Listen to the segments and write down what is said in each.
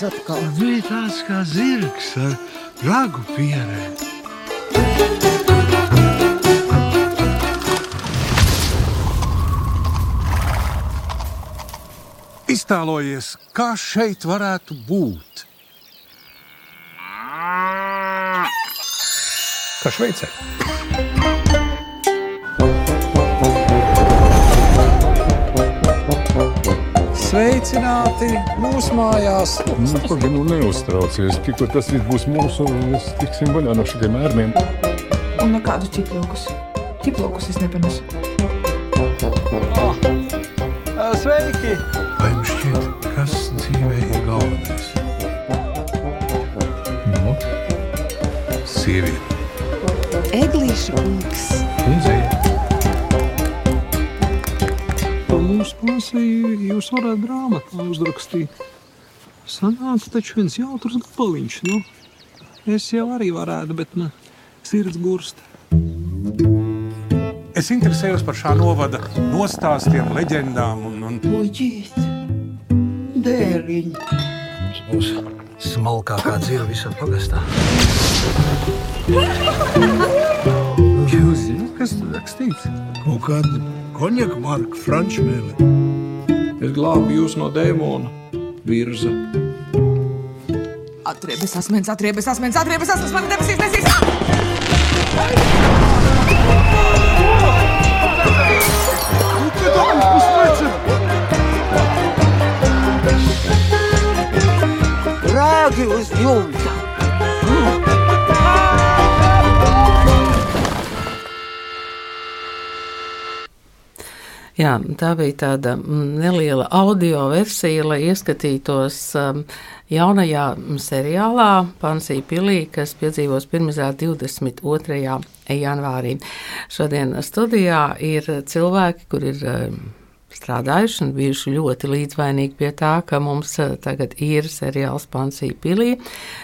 dzēries atkal. Bija tāds kā zirgs ar ragu pierē. Iztēlojies, kā šeit varētu būt. Kā Šveicē. Sveicināti mūsu mājās! Nu, Pagaid, nu neuztraucies. Tikko tas viss būs mūsu, mēs tiksim vaļā no šiem ērniem. Un nekādus ķiplokus. Ķiplokus es nepanesu. Sveiki! Vai jums šķiet, kas dzīvē ir galvenais? Nu, Sieviete. Eglīša kungs. kundzei. Mums prasīja, jūs varētu grāmatā uzrakstīt. Sanāca taču viens jautrs gabaliņš. Nu, es jau arī varētu, bet man sirds gurst. Es interesējos par šā novada nostāstiem, leģendām un, un Puķīt, dēliņ. Būs smalkākā dzīve visam pagastā. Jūs zināt, kas tur rakstīts? Kaut kāda konjaka marka, franču mēlē. Es glābu jūs no dēmona virza. Atriebes asmens, atriebes asmens, atriebes asmens, man debesīs nesīs! Rāgi uz jumta. Jā, tā bija tāda mm, neliela audio versija, lai ieskatītos um, jaunajā mm, seriālā Pansija Pilī, kas piedzīvos pirmizrādi 22. janvārī. Šodien studijā ir cilvēki, kur ir um, strādājuši un bijuši ļoti līdzvainīgi pie tā, ka mums uh, tagad ir seriāls Pansija Pilī.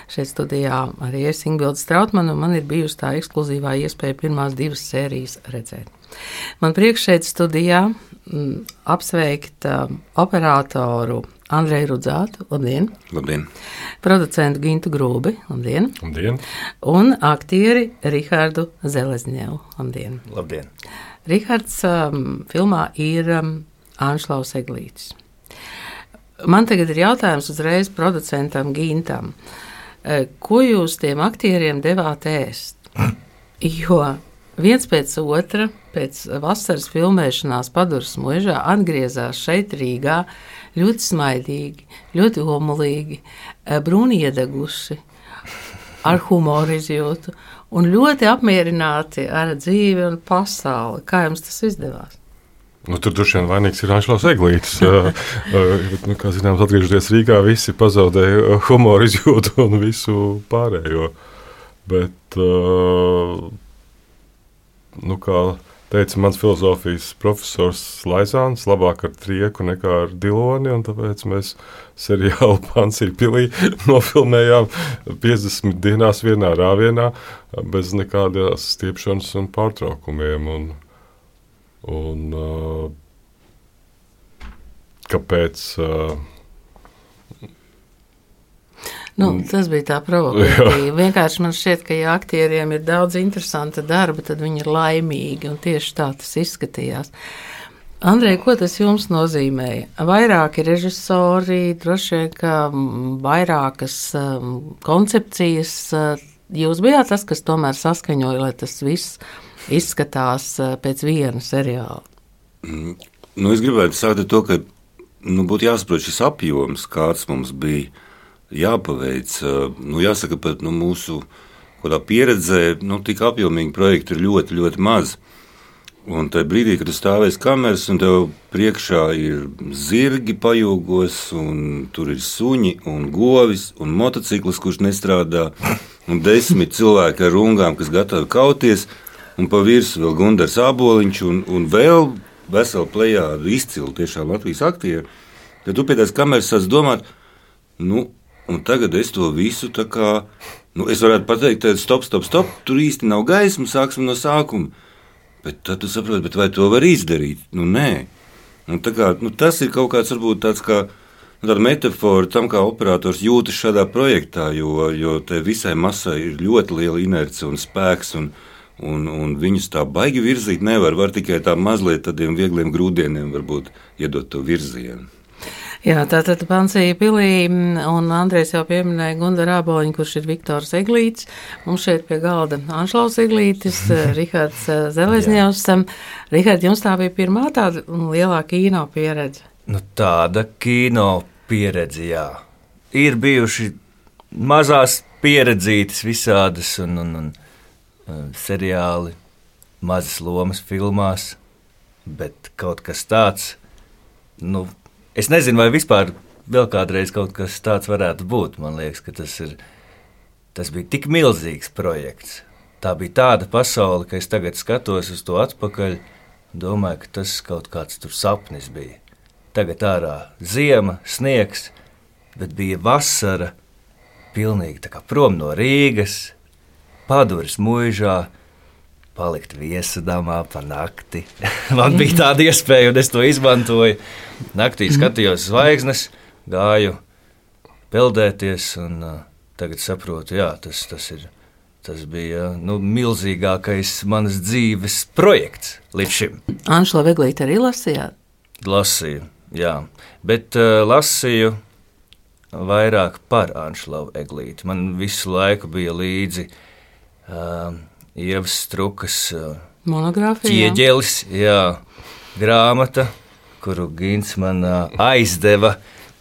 Šeit studijā arī es Ingvilda Strautmanu, man ir bijusi tā ekskluzīvā iespēja pirmās divas sērijas redzēt. Man priekš šeit studijā m, apsveikt operatoru Andreju Rudzātu, labdien, Labdien! producentu Gintu Grūbi, labdien, Labdien! un aktieri Rihardu Zelezņevu, labdien. Labdien. Rihards um, filmā ir um, Anšlaus Eglītis. Man tagad ir jautājums uzreiz producentam Gintam. Ko jūs tiem aktieriem devāt ēst? Jo viens pēc otra, pēc vasaras filmēšanās Paduras mūžā, atgriezās šeit Rīgā ļoti smaidīgi, ļoti homolīgi, eh, brūni iedeguši, ar humoru izjūtu un ļoti apmierināti ar dzīvi un pasauli. Kā jums tas izdevās? Nu, tur droši vien vainīgs ir Anšlaus Eglītis. Uh, uh, nu, kā zināms, atgriežoties Rīgā, visi pazaudēja humoru izjūtu un visu pārējo. Bet, uh, nu, kā teica mans filozofijas profesors Laisāns, labāk ar trieku nekā ar diloni, tāpēc mēs seriālu Pansī pilī nofilmējām 50 dienās vienā rāvienā, bez nekādas stiepšanas un pārtraukumiem. Un, un, uh, kāpēc? Uh, Nu, tas bija tā provokatīvi. Vienkārši man šķiet, ka, ja aktieriem ir daudz interesanta darba, tad viņi ir laimīgi, un tieši tā tas izskatījās. Andrej, ko tas jums nozīmēja? Vairāki režisori, droši vien, ka mm, vairākas um, koncepcijas. Jūs bijāt tas, kas tomēr saskaņoja, lai tas viss izskatās pēc viena seriāla. Nu, es gribētu sākt ar to, ka nu, būtu jāsaprot šis apjoms, kāds mums bija jāpaveic. Nu, jāsaka, pat nu, mūsu pieredzē nu, tik apjomīgi projekti ir ļoti, ļoti maz. Un tajā brīdī, kad tu stāvēsi kameras, un tev priekšā ir zirgi pajūgos, un tur ir suņi, un govis, un motociklis, kurš nestrādā, un desmit cilvēki ar rungām, kas gatavi kauties, un pa virsmu vēl Gunārs Aboliņš, un, un vēl vesela plējāda izcili tiešām Latvijas aktieru. Tad tu pie tās kameras sāc domāt, nu, Un tagad es to visu tā kā, nu, es varētu pateikt, ka stop, stop, stop, tur īsti nav gaismas, sāksim no sākuma. Bet tad tu saproti, vai to var izdarīt? Nu, nē. Nu, kā, nu, tas ir kaut kāds varbūt tāds kā. nu, Tāda metāfora tam, kā operators jūtas šādā projektā, jo, jo tai visai masai ir ļoti liela inerce un spēks. Un, un, un viņus tā baigi virzīt nevar. Var tikai tā mazliet tādiem viegliem grūdieniem varbūt iedot to virzienu. Jā, tātad Pansija Pilī mm, un Andrēs jau pieminēja Gundaru Āboliņu, kurš ir Viktors Eglīts. Mums šeit pie galda Anšlaus Eglītis, eh, Rihards eh, Zelezņevs. Rihard, jums tā bija pirmā tāda lielā kino pieredze? Nu, tāda kino pieredze, jā. Ir bijuši mazās pieredzītas visādas un, un, un uh, seriāli, mazas lomas filmās, bet kaut kas tāds, nu, es nezinu, vai vispār vēl kādreiz kaut kas tāds varētu būt. Man liekas, ka tas, ir, tas bija tik milzīgs projekts. Tā bija tāda pasaule, ka es tagad skatos uz to atpakaļ domāju, ka tas kaut kāds tur sapnis bija. Tagad ārā ziema, sniegs, bet bija vasara, pilnīgi tā kā prom no Rīgas, paduris mūžā, palikt viesadamā pa nakti. Man bija tāda iespēja, un es to izmantoju. Naktī skatījos zvaigznes, gāju peldēties, un uh, tagad saprotu, jā, tas, tas, ir, tas bija nu, milzīgākais manas dzīves projekts līdz šim. Anšla Veglīte arī lasījāt? Lasīju, jā, bet uh, lasīju vairāk par Anšlavu Eglīti. Man visu laiku bija līdzi uh, Ievas Strukas Monogrāfija. jā. ķieģelis, jā, grāmata, kuru Gins man aizdeva.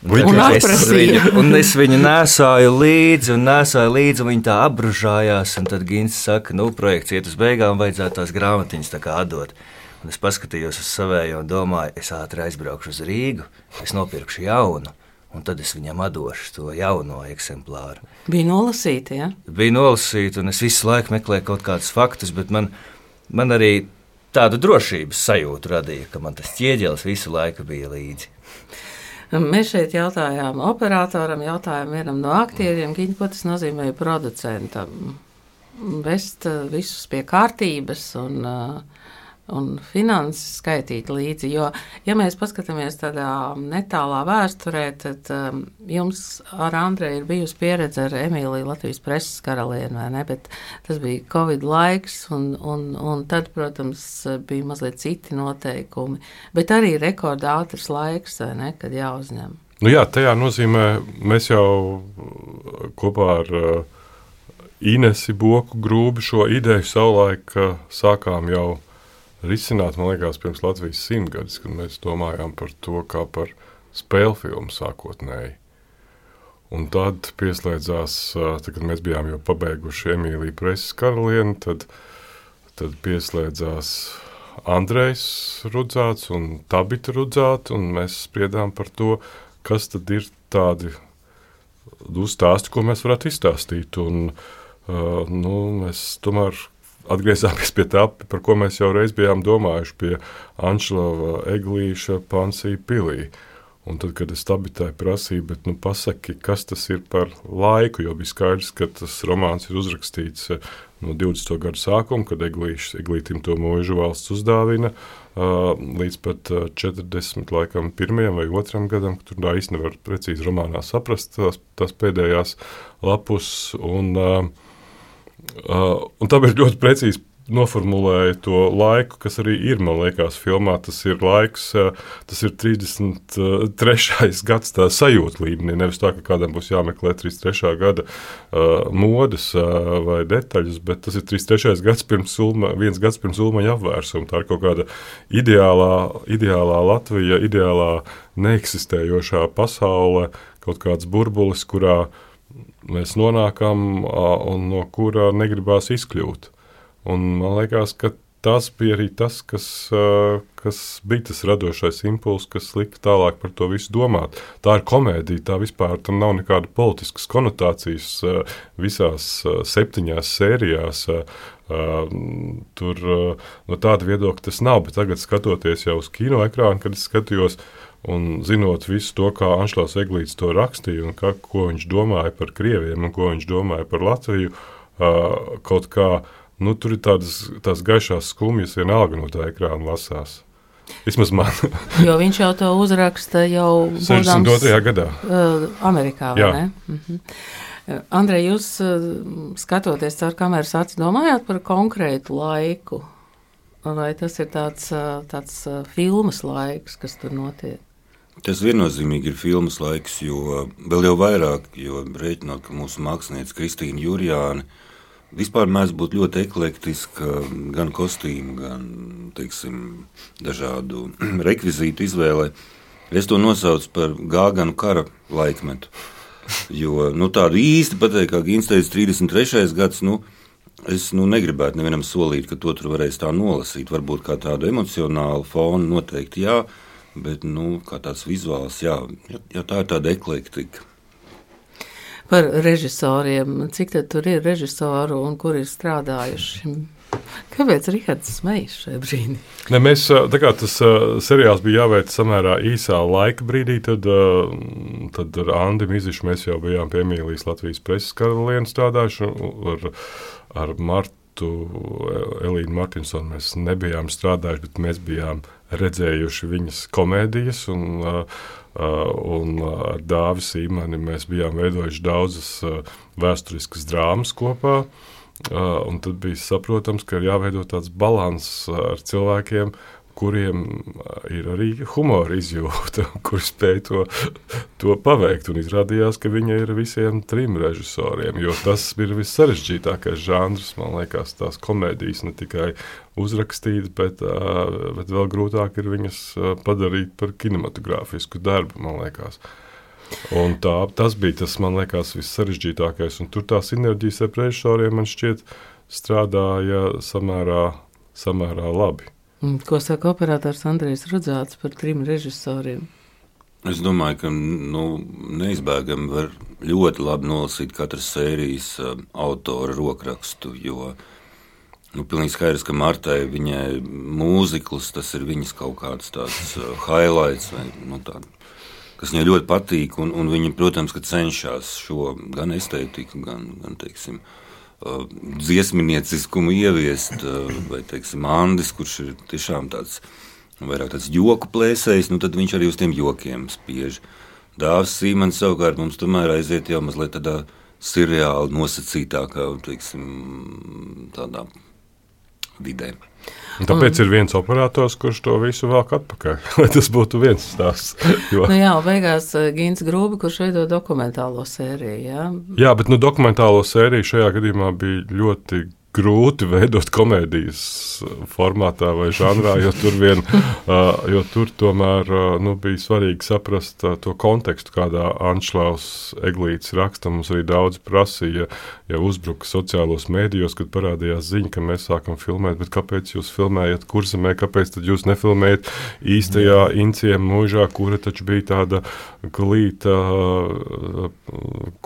Un es viņu, un es viņu nesāju līdzi, un nesāju līdzi, un viņa tā apbružājās. un Tad Gins saka, nu, projekts iet uz beigām, vajadzētu tās grāmatiņas tā kā atdot. Un es paskatījos uz savējo un domāju, es ātri aizbraukšu uz Rīgu, es nopirkšu jaunu, un tad es viņam atdošu to jauno eksemplāru. Bija nolasīta, ja? Bija nolasīta, un es visu laiku meklēju kaut kādus faktus, bet man, man arī tādu drošības sajūtu radīja, ka man tas ķieģelis visu laiku bija līdzi. Mēs šeit jautājām operatoram, jautājām vienam no aktieriem, Giņ, ko tas nozīmē producentam. Vest eh, visus pie kārtības un, eh, un finanses skaitīt līdzi. Jo, ja mēs paskatāmies tādā netālā vēsturē, tad um, jums ar Andreju ir bijusi pieredze ar Emīliju Latvijas preses karalieni, vai ne? Bet tas bija Covid laiks, un, un, un tad, protams, bija mazliet citi noteikumi. Bet arī rekordā ātrs laiks, vai ne, kad jāuzņem. Nu jā, tajā nozīmē, mēs jau uh, kopā ar uh, Inesu Boku grūbi šo ideju savulaik uh, sākām jau risināt, man liekas, pirms Latvijas simtgadus, kad mēs domājām par to kā par spēļu filmu sākotnēji. Un tad pieslēdzās, tad, kad mēs bijām jau pabeiguši Emīliju Preses karalieni, tad, tad pieslēdzās Andrejs Rudzāts un Tabita Rudzāta, un mēs spriedām par to, kas tad ir tādi stāsti, ko mēs varētu izstāstīt. Un, uh, nu, mēs tomēr atgriezāmies pie tā, par ko mēs jau reiz bijām domājuši, pie Anšlava Eglīša Pansija pilī. Un tad, kad es tabitai prasīju, bet nu, pasaki, kas tas ir par laiku, jo bija skaidrs, ka tas romāns ir uzrakstīts eh, no 20. gada sākuma, kad Eglīšs, Eglītim to mūžu valsts uzdāvina, uh, līdz pat uh, 40, laikam, pirmajam vai otram gadam, tur tā īsti nevar precīzi romānā saprast tās, tās pēdējās lapus. Un, uh, Uh, un tāpēc ļoti precīzi noformulēja to laiku, kas arī ir, man liekas, filmā. Tas ir laiks, uh, tas ir 33. gads, tā sajūta līmenī. Nevis tā, ka kādam būs jāmeklē 33. gada uh, modes uh, vai detaļas, bet tas ir 33. gads pirms Ulma, viens gads pirms Ulmaņa apvērsuma. Tā ir kaut kāda ideālā, ideālā Latvija, ideālā neeksistējošā pasaule, kaut kāds burbulis, kurā mēs nonākam un no kura negribās izkļūt. Un man liekas, ka tas bija arī tas, kas, kas bija tas radošais impulss, kas lika tālāk par to visu domāt. Tā ir komēdija, tā vispār tam nav nekāda politiskas konotācijas visās septiņās sērijās. Tur no tāda viedokļa tas nav, bet tagad skatoties jau uz kino ekrānu, kad es skatījos, Un zinot visu to, kā Anšlaus Eglīts to rakstīja, un kā, ko viņš domāja par krieviem un ko viņš domāja par Latviju, uh, kaut kā nu, tur ir tādas, tās gaišās skumjas, vienalga no tā ekrāna lasās. Vismaz man. jo viņš jau to uzraksta jau 62. gadā. Uh, Amerikā, vai Jā. ne? Mm -hmm. Andrej, jūs uh, skatoties caur kameras acis, domājāt par konkrētu laiku? Vai tas ir tāds, uh, tāds uh, filmas laiks, kas tur notiek? Tas viennozīmīgi ir filmas laiks, jo vēl jau vairāk, jo rēķinot, ka mūsu mākslinieca Kristīna Jurjāna vispār mēdz būt ļoti eklektiska gan kostīmu, gan teiksim, dažādu rekvizītu izvēlē. Es to nosaucu par gāganu kara laikmetu. Jo nu, tādu īsti pateikt, kā Gins teica, 33. gads. Nu, Es nu, negribētu nevienam solīt, ka to tur varēs tā nolasīt. Varbūt kā tādu emocionālu fonu noteikti jā, bet nu, kā tāds vizuāls, jā, ja, ja tā ir tāda eklektika. Par režisoriem, cik tad tur ir režisoru un kur ir strādājuši? Kāpēc Rihards smejas šajā brīdī? Ne, mēs, tā kā tas seriāls bija jāveic samērā īsā laika brīdī, tad, tad ar Andu Mizišu mēs jau bijām pie Emīlijas Latvijas preses karalienes strādājuši. un Ar, ar Martu Elīnu Martinsonu mēs nebijām strādājuši, bet mēs bijām redzējuši viņas komēdijas. Un, uh, uh, un ar Dāvidu Sīmani mēs bijām veidojuši daudzas vēsturiskas drāmas kopā. Un tad bija saprotams, ka ir jāveido tāds līdzsvars ar cilvēkiem, kuriem ir arī humora izjūta, kuriem spēj to, to paveikt. Un izrādījās, ka viņa ir visiem trim režisoriem, jo tas ir vissarežģītākais žanrs, man liekas, tās komēdijas ne tikai uzrakstīt, bet, bet vēl grūtāk ir viņas padarīt par kinematogrāfisku darbu, man liekas. Un tā, tas bija tas, man liekas, vissarežģītākais. Un tur tā sinerģijas ar režisoriem man šķiet strādāja samērā, samērā labi. Ko saka operators Andrejs Rudzāts par trim režisoriem? Es domāju, ka nu, neizbēgami var ļoti labi nolasīt katras sērijas uh, autora rokrakstu. Jo nu, pilnīgi skaidrs, ka Martai viņai mūzikls tas ir viņas kaut kāds tāds uh, highlights vai nu, tāds kas viņai ļoti patīk. Un, un viņa, protams, cenšas šo gan estētiku, gan, gan teiksim, uh, dziesmnieciskumu ieviest. Uh, vai, teiksim, Andis, kurš ir tiešām tāds vairāk tāds joku plēsējs, nu tad viņš arī uz tiem jokiem spiež. Dārzs Sīmans savukārt mums tomēr aiziet jau mazliet tādā seriāli nosacītākā, teiksim, tādā vidē. Un tāpēc ir viens operators, kurš to visu velk atpakaļ. Lai tas būtu viens stāsts. Jo, Nu jā, un beigās eh, Gins Grūbi, kurš veido dokumentālo sēriju. Jā? jā, bet nu, dokumentālo sēriju šajā gadījumā bija ļoti grūti veidot komēdijas formātā vai žanrā, jo tur, vien, uh, jo tur tomēr uh, nu, bija svarīgi saprast uh, to kontekstu, kādā Anšlaus Eglīts raksta. Mums arī daudz prasīja, ja uzbruka sociālos mēdījos, kad parādījās ziņa, ka mēs sākam filmēt, bet kāpēc jūs filmējat kurzemē, kāpēc tad jūs nefilmējat īstajā incijā mūžā, kura taču bija tāda glīta uh,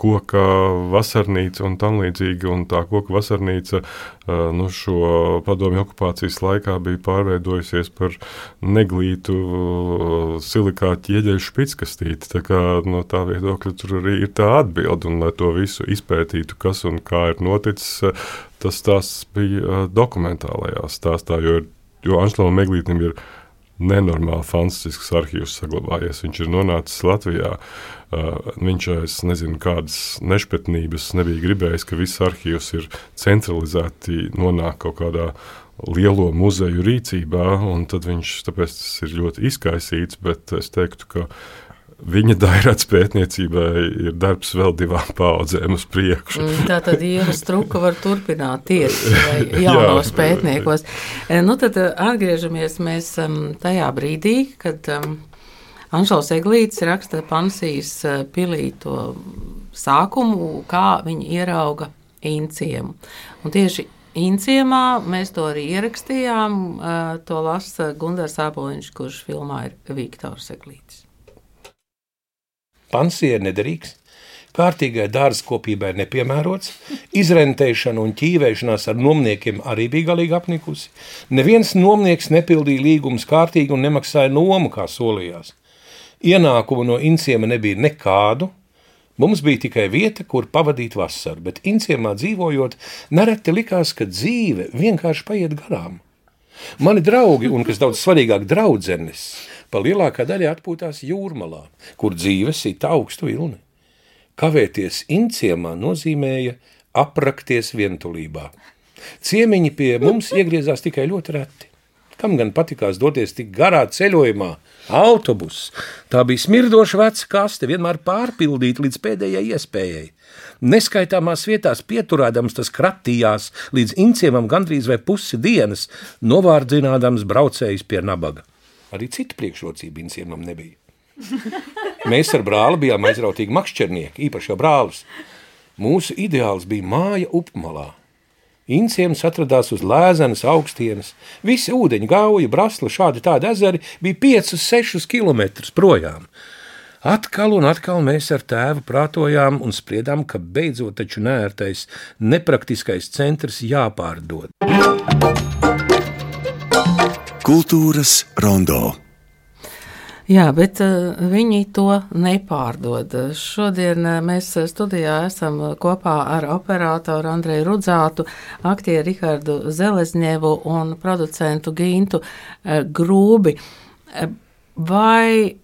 koka vasarnīca un tam līdzīgi, un tā koka vasarnīca uh, nu, šo padomju okupācijas laikā bija pārveidojusies par neglītu silikāta ķieģeļu špitskastīti. Tā kā no tā viedokļa tur arī ir tā atbilde, un lai to visu izpētītu, kas un kā ir noticis, tas tās bija dokumentālajā stāstā, jo, jo Anšlavam Meglītam ir nenormāli fantastisks arhīvs saglabājies. Viņš ir nonācis Latvijā. Uh, viņš es nezinu, kādas nešpatnības nebija gribējis, ka viss arhīvs ir centralizēti, nonāk kaut kādā lielo muzeju rīcībā, un tad viņš tāpēc tas ir ļoti izkaisīts, bet es teiktu, ka viņa dairāts pētniecībai ir darbs vēl divām paudzēm uz priekšu. Mm, Tā tad Ieva Struka var turpināt tieši jaunos Jā. pētniekos. Nu, tad atgriežamies mēs tajā brīdī, kad Anšaus Eglītis raksta Pansijas eh, pilī to sākumu, kā viņi ierauga inciemu. Un tieši inciemā mēs to arī ierakstījām, eh, to lasa Gundars Āboliņš, kurš filmā ir Viktors Eglītis. Pansija ir nederīgs, kārtīgai dārzkopībai nepiemērots, izrentēšana un ķīvēšanās ar nomniekiem arī bija galīgi apnikusi. Neviens nomnieks nepildīja līgumus kārtīgi un nemaksāja nomu, kā solījās. Ienākumu no inciema nebija nekādu, Mums bija tikai vieta, kur pavadīt vasaru, bet Inciemā dzīvojot, nereti likās, ka dzīve vienkārši paiet garām. Mani draugi, un kas daudz svarīgāk, draudzenes, pa lielākā daļa atpūtās jūrmalā, kur dzīve sita augstu vilni. Kavēties Inciemā nozīmēja aprakties vientulībā. Ciemiņi pie mums iegriezās tikai ļoti reti. Kam gan patikās doties tik garā ceļojumā, autobuss. Tā bija smirdoša veca kaste, vienmēr pārpildīta līdz pēdējai iespējai. Neskaitāmās vietās pieturēdams tas kratījās līdz inciemam gandrīz vai pusi dienas, novārdzinādams braucējus pie nabaga. Arī citu priekšrocību inciemam nebija. Mēs ar brāli bijām aizrautīgi makšķernieki, īpaši jau brālis. Mūsu ideāls bija māja upmalā. Inciems atradās uz lēzenes augstienes. Visi ūdeņi, gauja, brasli, šādi tādi ezeri bija 5-6 km projām. Atkal un atkal mēs ar tēvu prātojām un spriedām, ka beidzot taču nērtais, nepraktiskais centrs jāpārdod. Kultūras rondo. Jā, bet uh, viņi to nepārdod. Šodien uh, mēs studijā esam kopā ar operatoru Andreju Rudzātu, aktieru Rihardu Zelezņevu un producentu Gintu uh, Grūbi. Vai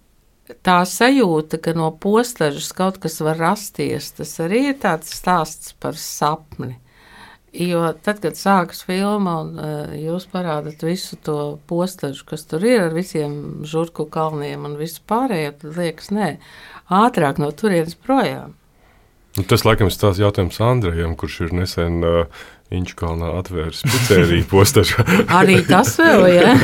tā sajūta, ka no postažas kaut kas var rasties, tas arī ir tāds stāsts par sapni? Jo tad, kad sākas filma un uh, jūs parādāt visu to postažu, kas tur ir ar visiem žurku kalniem un visu pārējo, tad liekas, nē, ātrāk no turienes projām. Nu, tas, laikam, ir tās jautājums Andrejam, kurš ir nesen uh, Inčukalnā atvērs pizzeriju postažu. arī tas vēl, jā.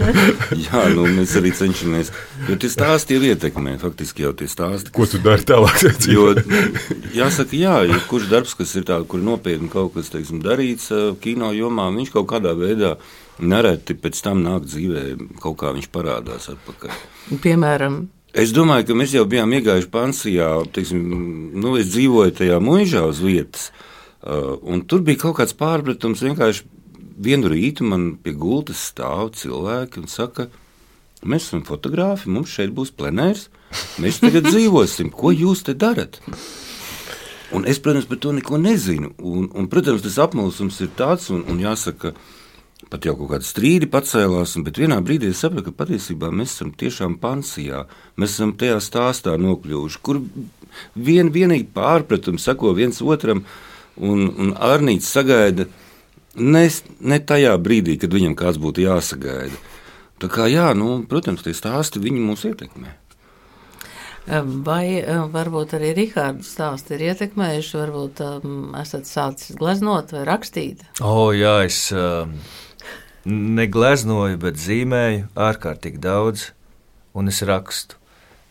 jā, nu mēs arī cenšamies, jo tie stāsti ir ietekmē, faktiski jau tie stāsti. Ko tu dari tālāk? jo, jāsaka, jā, ja kurš darbs, kas ir tā, kur nopietni kaut kas, teiksim, darīts kino jomā, viņš kaut kādā veidā nereti pēc tam nāk dzīvē, kaut kā viņš parādās atpakaļ. Piemēram, Es domāju, ka mēs jau bijām iegājuši pansijā. Teiksim, nu, es dzīvoju tajā mūžā uz vietas. Uh, un tur bija kaut kāds pārpratums. Vienkārši vienu rītu man pie gultas stāv cilvēki un saka, mēs esam fotografi, mums šeit būs plenērs, mēs tagad dzīvosim. Ko jūs te darat? Un es, protams, par to neko nezinu. Un, un, protams, tas apmulsums ir tāds, un, un jāsaka, ka pat jau kaut kāda strīdi pacēlās, bet vienā brīdī es sapratu, ka patiesībā mēs esam tiešām pansijā. Mēs esam tajā stāstā nokļuvuši, kur vien, vienīgi pārpratumi sako viens otram, un, un Arnīts sagaida ne, ne tajā brīdī, kad viņam kāds būtu jāsagaida. Tā kā, jā, nu, protams, tie stāsti mūs ietekmē. Vai varbūt arī Rīgārdas stāsti ir ietekmējuši, varbūt um, esat sācis gleznot vai rakstīt? O, oh, jā, es uh, negleznoju, bet zīmēju ārkārtīgi daudz, un es rakstu.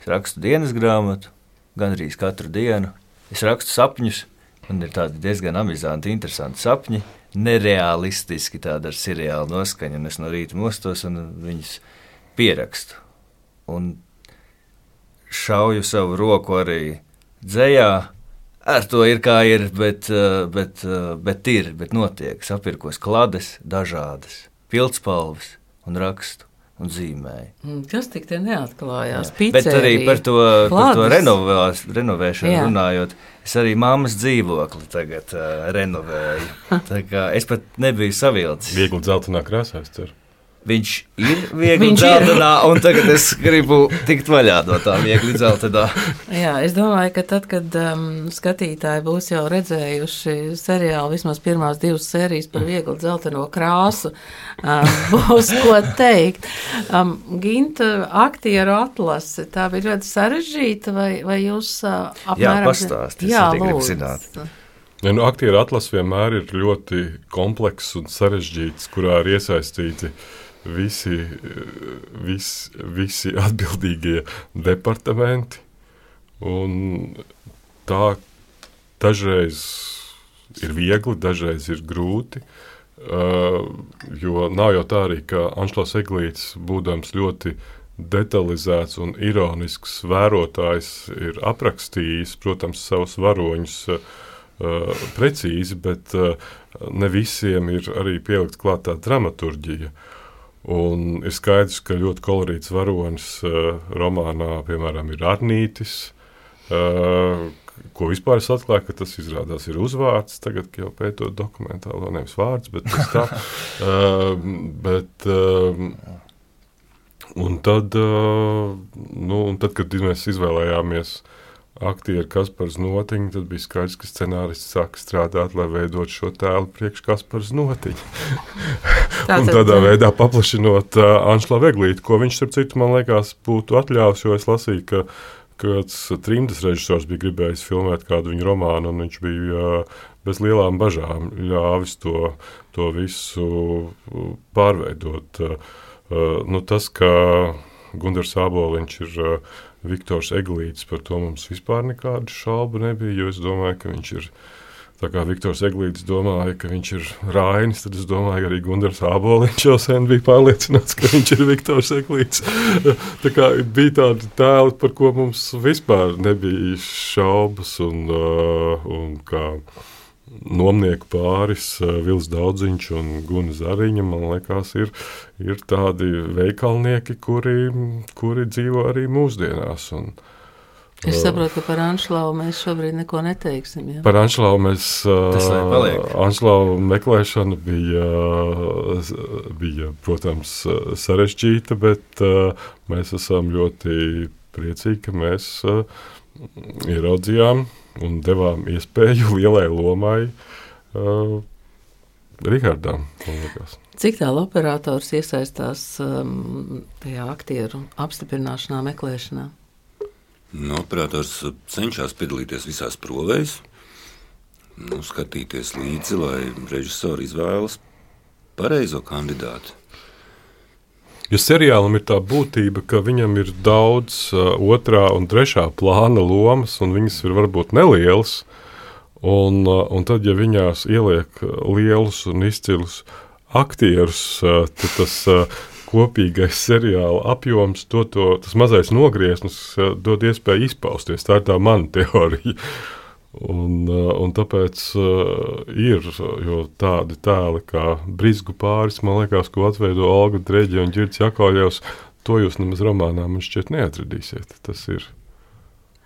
Es rakstu dienas grāmatu, gandrīz katru dienu. Es rakstu sapņus, man ir tādi diezgan amizanti, interesanti sapņi, nereālistiski tādi ar seriālu noskaņu, un es no rīta mostos un viņus pierakstu. Un šauju savu roku arī dzējā, Ar to ir kā ir, bet, bet, bet ir, bet notiek. Sapirkos klades dažādas pildspalvas un rakstu. Un zīmēju. Mm, kas tik te neatklājās? Jā. Bet arī par to, par to renovās, renovēšanu Jā. runājot. Es arī mammas dzīvokli tagad uh, renovēju. es pat nebiju savilcis. Viegli dzeltenā krāsā, es ceru. Viņš ir viegli dzeltenā, un tagad es gribu tikt vaļā no tā viegli dzeltenā. Jā, es domāju, ka tad, kad um, skatītāji būs jau redzējuši seriālu, vismaz pirmās divas sērijas par viegli dzelteno krāsu, um, būs ko teikt. Um, Ginta aktieru atlase, tā bija ļoti sarežģīta, vai, vai jūs uh, apmēram... Jā, pastāstiet, jā, lūdzu. Zināt. Ja, nu, aktieru atlases vienmēr ir ļoti komplekss un sarežģīts, kurā ir iesaistīti uh, visi, vis, visi atbildīgie departamenti. Tā dažreiz ir viegli, dažreiz ir grūti. Uh, jo nav jau tā arī, ka Anšlaus Eglīts, būdams ļoti detalizēts un ironisks vērotājs, ir aprakstījis, protams, savus varoņus uh, precīzi, bet uh, ne visiem ir arī pielikt klāt tā dramaturģija. Uh, Un ir skaidrs, ka ļoti kolorīts varonis uh, romānā, piemēram, ir Arnītis. Uh, ko vispār es atklāju, ka tas izrādās ir uzvārds. Tagad jau pētot dokumentālo, nevis vārds, bet tas tā. uh, bet, uh, un tad, uh, nu, un tad, kad mēs izvēlējāmies aktieri Kaspars Notiņu, tad bija skaidrs, ka scenārists sāk strādāt, lai veidot šo tēlu priekš Kaspars Notiņu. un tādā veidā paplašinot uh, Anšla Veglīti, ko viņš, starp citu, man liekas, būtu atļāvis, jo es lasīju, ka kāds trimdas režisors bija gribējis filmēt kādu viņa romānu, un viņš bija uh, bez lielām bažām ļāvis to, to visu pārveidot. Uh, nu, tas, ka Gunārs Aboliņš ir uh, Viktors Eglīts, par to mums vispār nekādu šaubu nebija, jo es domāju, ka viņš ir Tā kā Viktors Eglīts domāja, ka viņš ir Rainis, tad es domāju, arī Gunārs Aboliņš jau sen bija pārliecināts, ka viņš ir Viktors Eglīts. Tā kā bija tādi tēli, par ko mums vispār nebija šaubas un, uh, un kā nomnieku pāris, uh, Vils Daudziņš un Guna Zariņa, man liekas, ir, ir tādi veikalnieki, kuri, kuri dzīvo arī mūsdienās. Un, Es saprotu, ka par Anšlau mēs šobrīd neko neteiksim. Ja? Par Anšlau mēs. Anšlau meklēšana bija, bija, protams, sarežģīta, bet mēs esam ļoti priecīgi, ka mēs ieraudzījām un devām iespēju lielai lomai Rihardam. Cik tālu operators iesaistās um, tajā aktieru apstiprināšanā, meklēšanā? Nu, operators cenšas piedalīties visās provēs, nu, skatīties līdzi, lai režisori izvēlas pareizo kandidātu. Jo seriālam ir tā būtība, ka viņam ir daudz uh, otrā un trešā plāna lomas, un viņas ir varbūt nelielas. Un, uh, un tad, ja viņās ieliek lielus un izcilus aktierus, uh, tad tas uh, kopīgais seriāla apjoms, to, to, tas mazais nogrieznis uh, dod iespēju izpausties. Tā ir tā mana teorija. Un, uh, un tāpēc uh, ir tādi tēli kā Brīsku pāris, man liekas, ko atveido Olga Dreģa un Girts Jakovļevs. To jūs nemaz romānā man šķiet neatradīsiet. Tas ir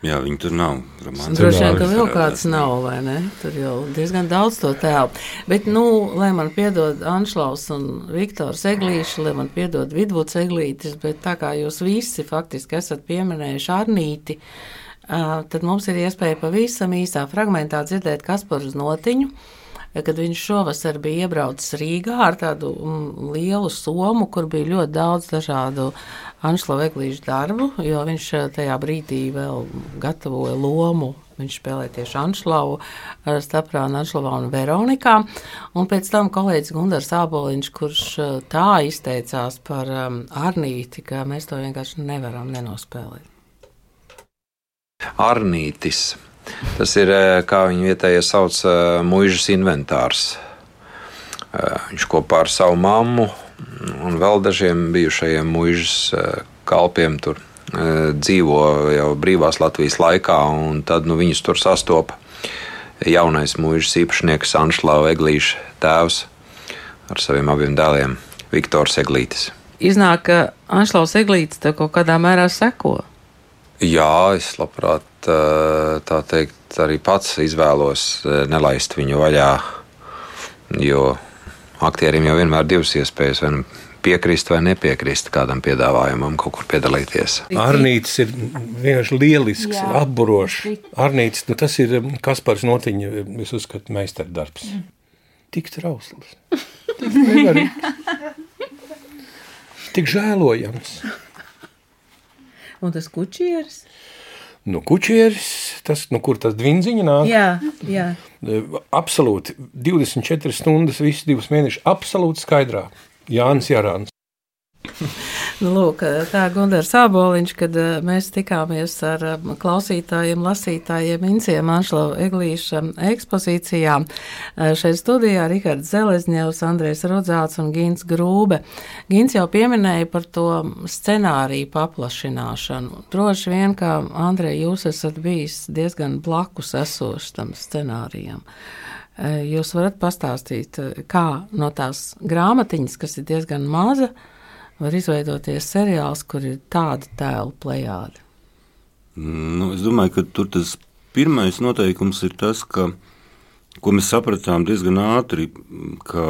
Jā, viņi tur nav. Droši vien, ka vēl kāds nav, vai ne? Tur jau diezgan daudz to tēlu. Bet, nu, lai man piedod Anšlaus un Viktors Eglīši, lai man piedod Vidvuds Eglītis, bet tā kā jūs visi faktiski esat pieminējuši Arnīti, tad mums ir iespēja pavisam īsā fragmentā dzirdēt Kasparu Notiņu, kad viņš šovasar bija iebraucis Rīgā ar tādu mm, lielu somu, kur bija ļoti daudz dažādu Anšla Veglīša darbu, jo viņš tajā brīdī vēl gatavoja lomu. Viņš spēlēja tieši Anšlavu, Staprānu, Anšlavā un Veronikā. Un pēc tam kolēģis Gundars Āboliņš, kurš tā izteicās par um, Arnīti, ka mēs to vienkārši nevaram nenospēlēt. Arnītis Tas ir, kā viņi vietējie sauc, mūžas inventārs. Viņš kopā ar savu mammu un vēl dažiem bijušajiem mūžas kalpiem tur dzīvo jau brīvās Latvijas laikā, un tad nu, viņus tur sastopa jaunais mūžas īpašnieks Anšlava Eglīša tēvs ar saviem abiem dēliem Viktors Eglītis. Iznāk, ka Anšlaus Eglītis tev kaut kādā mērā seko. Jā, es labprāt tā teikt arī pats izvēlos nelaist viņu vaļā, jo aktierim jau vienmēr ir divas iespējas. Vai piekrist vai nepiekrist kādam piedāvājumam, kaut kur piedalīties. Arnītis ir vienkārši lielisks, Jā. apburošs. Arnītis, nu, tas ir Kaspars Notiņa, es uzskatu, meistardarbs. Mm. Tik trausls, tik tik žēlojams. Un tas kučieris? Nu, kučieris, tas, nu, kur tas dvinziņa nāk? Jā, jā. Absolūti, 24 stundas, visus divus mēnešus, absolūti skaidrā. Jānis Jārāns. Nu, lūk, tā ir Gunārs Aboliņš, kad eh, mēs tikāmies ar eh, klausītājiem, lasītājiem, Inciem Anšlava Eglīša ekspozīcijā. Eh, šeit studijā Rihards Zelezņevs, Andrēs Rodzāts un Gins Grūbe. Gins jau pieminēja par to scenāriju paplašināšanu. Droši vien, ka Andrē, jūs esat bijis diezgan blakus esošs tam scenārijam. Jūs varat pastāstīt, kā no tās grāmatiņas, kas ir diezgan maza, var izveidoties seriāls, kur ir tāda tēla plējāde? Nu, es domāju, ka tur tas pirmais noteikums ir tas, ka, ko mēs sapratām diezgan ātri, ka,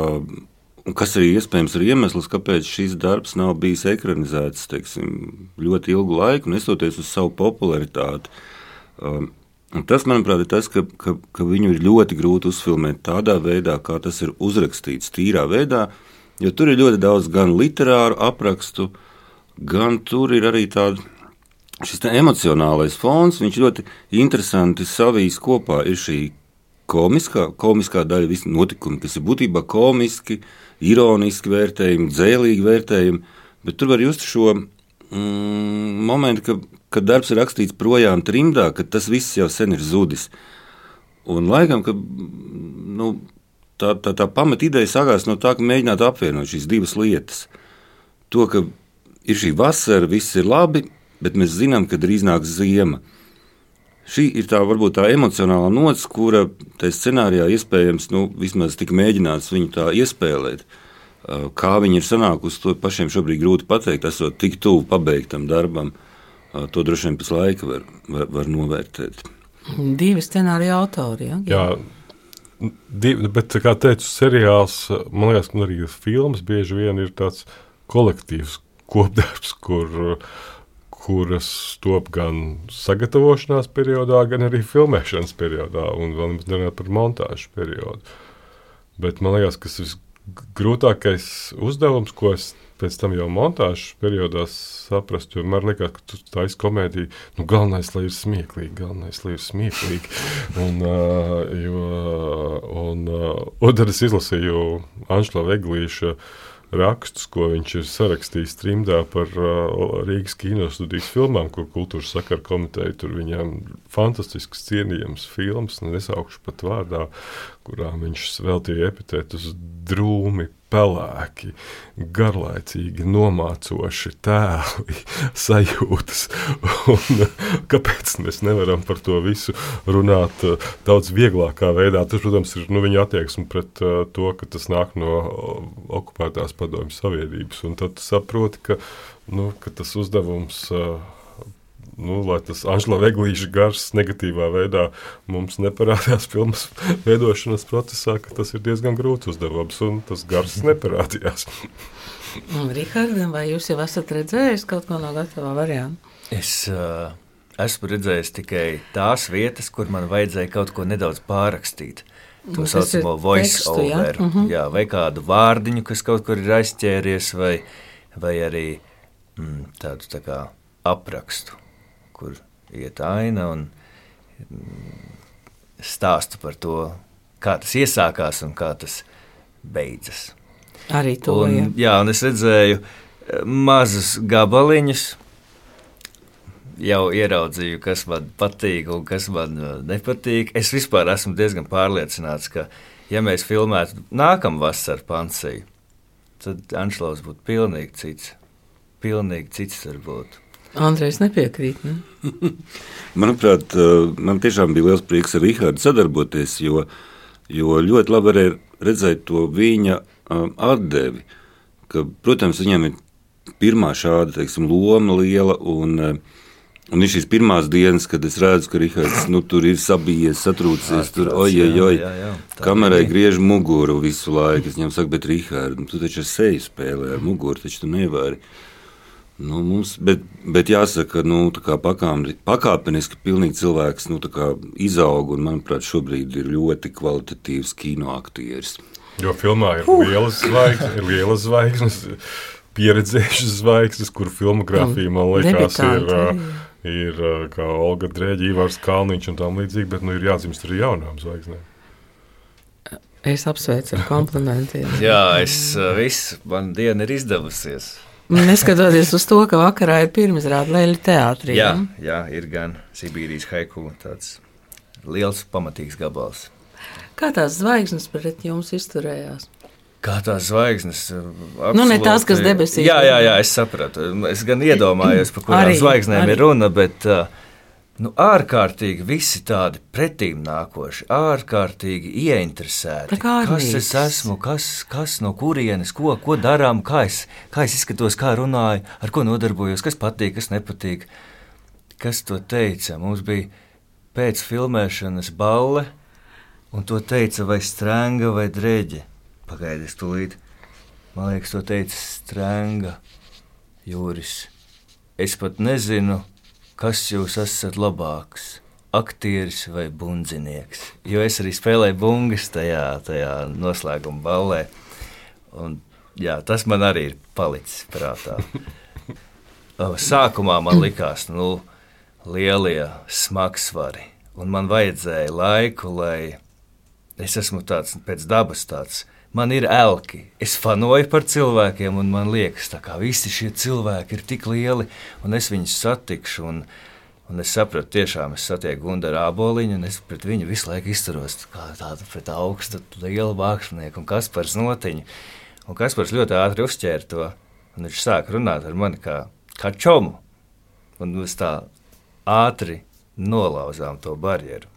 kas arī iespējams ir iemesls, kāpēc šis darbs nav bijis ekranizēts teiksim, ļoti ilgu laiku, nestoties uz savu popularitāti. Um, Un tas, manuprāt, ir tas, ka, ka, ka viņu ir ļoti grūti uzfilmēt tādā veidā, kā tas ir uzrakstīts, tīrā veidā, jo tur ir ļoti daudz gan literāru aprakstu, gan tur ir arī tāds šis emocionālais fons. Ļoti interesanti savīs kopā ir šī komiskā, komiskā daļa, visi notikumi, kas ir būtībā komiski, ironiski vērtējumi, dzēlīgi vērtējumi, bet tur var just šo mm, momentu, ka kad darbs ir rakstīts projām trimdā, kad tas viss jau sen ir zudis. Un laikam, ka, nu, tā, tā, tā pamat ideja sākās no tā, ka mēģināt apvienot šīs divas lietas. To, ka ir šī vasara, viss ir labi, bet mēs zinām, ka drīz nāks ziema. Šī ir tā varbūt tā emocionālā nots, kura tajā scenārijā iespējams nu, vismaz tika mēģināts viņu tā iespēlēt. Kā viņi ir sanākusi, to pašiem šobrīd grūti pateikt, esot tik tuvu pabeigtam darbam. To droši vien pēc laika var, var, var novērtēt. Divi scenārija autori. Ja? Jā, divi, bet kā teicu, seriāls, man liekas, ka arī filmas bieži vien ir tāds kolektīvs kopdarbs, kur, kuras top gan sagatavošanās periodā, gan arī filmēšanas periodā, un vēl nemaz nerunājot par montāžu periodu. Bet man liekas, ka tas grūtākais uzdevums, ko es pēc tam jau montāžas periodā saprast, jo man liekas, ka tu taisi komēdiju, nu galvenais, lai ir smieklīgi, galvenais, lai ir smieklīgi. Un, uh, jo, un, uh, tad es izlasīju Anšla Veglīša rakstus, ko viņš ir sarakstījis trimdā par uh, Rīgas kinostudijas filmām, ko kultūras sakara komiteja tur viņam fantastisks, cienījams filmas, nesaukšu pat vārdā, kurām viņš veltīja epitētus drūmi, pelēki, garlaicīgi, nomācoši tēli, sajūtas. Un, kāpēc mēs nevaram par to visu runāt uh, daudz vieglākā veidā? Tas, protams, ir nu, viņa attieksme pret uh, to, ka tas nāk no uh, okupētās padomju savienības. Un tad saproti, ka, nu, ka tas uzdevums. Uh, nu, lai tas Anžela Veglīša gars negatīvā veidā mums neparādījās filmas veidošanas procesā, ka tas ir diezgan grūts uzdevums un tas gars neparādījās. Rihardam, vai jūs jau esat redzējis kaut ko no gatavā varianta? Es uh, esmu redzējis tikai tās vietas, kur man vajadzēja kaut ko nedaudz pārrakstīt. To Nu, saucamo voice tekstu, over. Jā? Mhm. Jā, vai kādu vārdiņu, kas kaut kur ir aizķēries, vai, vai arī mm, tādu tā kā aprakstu, kur iet aina un mm, stāstu par to, kā tas iesākās un kā tas beidzas. Arī to, un, jā. jā, un es redzēju eh, mazus gabaliņus. Jau ieraudzīju, kas man patīk un kas man eh, nepatīk. Es vispār esmu diezgan pārliecināts, ka, ja mēs filmētu nākamā vasarā pansiju, tad Anšlaus būtu pilnīgi cits. Pilnīgi cits varbūt. Andrejs nepiekrīt. Ne? Manuprāt, eh, man tiešām bija liels prieks ar Rīgārdu sadarboties, jo, jo ļoti labi varēja redzēt to viņa um, atdevi. Ka, protams, viņam ir pirmā šāda teiksim, loma liela. Un, uh, Un ir šīs pirmās dienas, kad es redzu, ka Rīgards nu, tur ir sabijies, satrūcies. Tur ojej, jā, oj, jā, jā, tā kamerai bija. griež muguru visu laiku. Es viņam saku, bet Rīgārds, nu, tu taču ar seju spēlē ar muguru, taču tu nevari. Nu, mums, bet, bet jāsaka, ka nu, pakāpeniski, pakāpeniski pilnīgi cilvēks nu, tā kā izaug un, manuprāt, šobrīd ir ļoti kvalitatīvs kino aktieris. Jo filmā ir lielas zvaigznes, ir lielas zvaigznes, pieredzējušas zvaigznes, kur filmogrāfija man liekas ir. debitanti Ir ā, kā Olga Dreģa, Ivars Kalniņš un tam līdzīgi, bet nu, ir jādzimst arī jaunām zvaigznēm. Es apsveicu ar komplimentiem. Jā, es uh, viss, man diena ir izdevusies. Neskatoties uz to, ka vakarā ir pirmizrāde Leļa teātrī. Jā, ja? jā, ir gan Sibīrijas haiku tāds liels, pamatīgs gabals. Kā tās zvaigznes pret jums izturējās? Kā tās zvaigznes? Nu, ne tās, kas debesīs, Jā, jā, jā, es sapratu. Es gan iedomājos, par kurām zvaigznēm arī. ir runa, bet uh, nu, ārkārtīgi visi tādi pretīm nākoši, ārkārtīgi ieinteresēti. Kas es esmu, kas, kas no kurienes, ko, ko darām, kā es, kā es izskatos, kā runāju, ar ko nodarbojos, kas patīk, kas nepatīk. Kas to teica? Mums bija pēc filmēšanas balle, un to teica vai strānga vai dreģe. Pagaidiet, tūlīt. Man liekas, to teica strānga jūris. Es pat nezinu, kas jūs esat labāks. Aktieris vai bundzinieks. Jo es arī spēlēju bungas tajā, tajā noslēguma ballē. Un, jā, tas man arī ir palicis prātā. Sākumā man likās, nu, lielie smagsvari, un man vajadzēja laiku, lai es esmu tāds pēc dabas tāds. Man ir elki. Es fanoju par cilvēkiem, un man liekas, ka visi šie cilvēki ir tik lieli, un es viņus satikšu. Un, un es sapratu, tiešām es satieku Gunteru Aboliņu, un es pret viņu visu laiku izturos kā tādu pret augstu, lielu mākslinieku, un Kaspars notiņu. Un Kaspars ļoti ātri uzķēra to, un viņš sāka runāt ar mani kā, kā čomu. Un mēs tā ātri nolauzām to barjeru.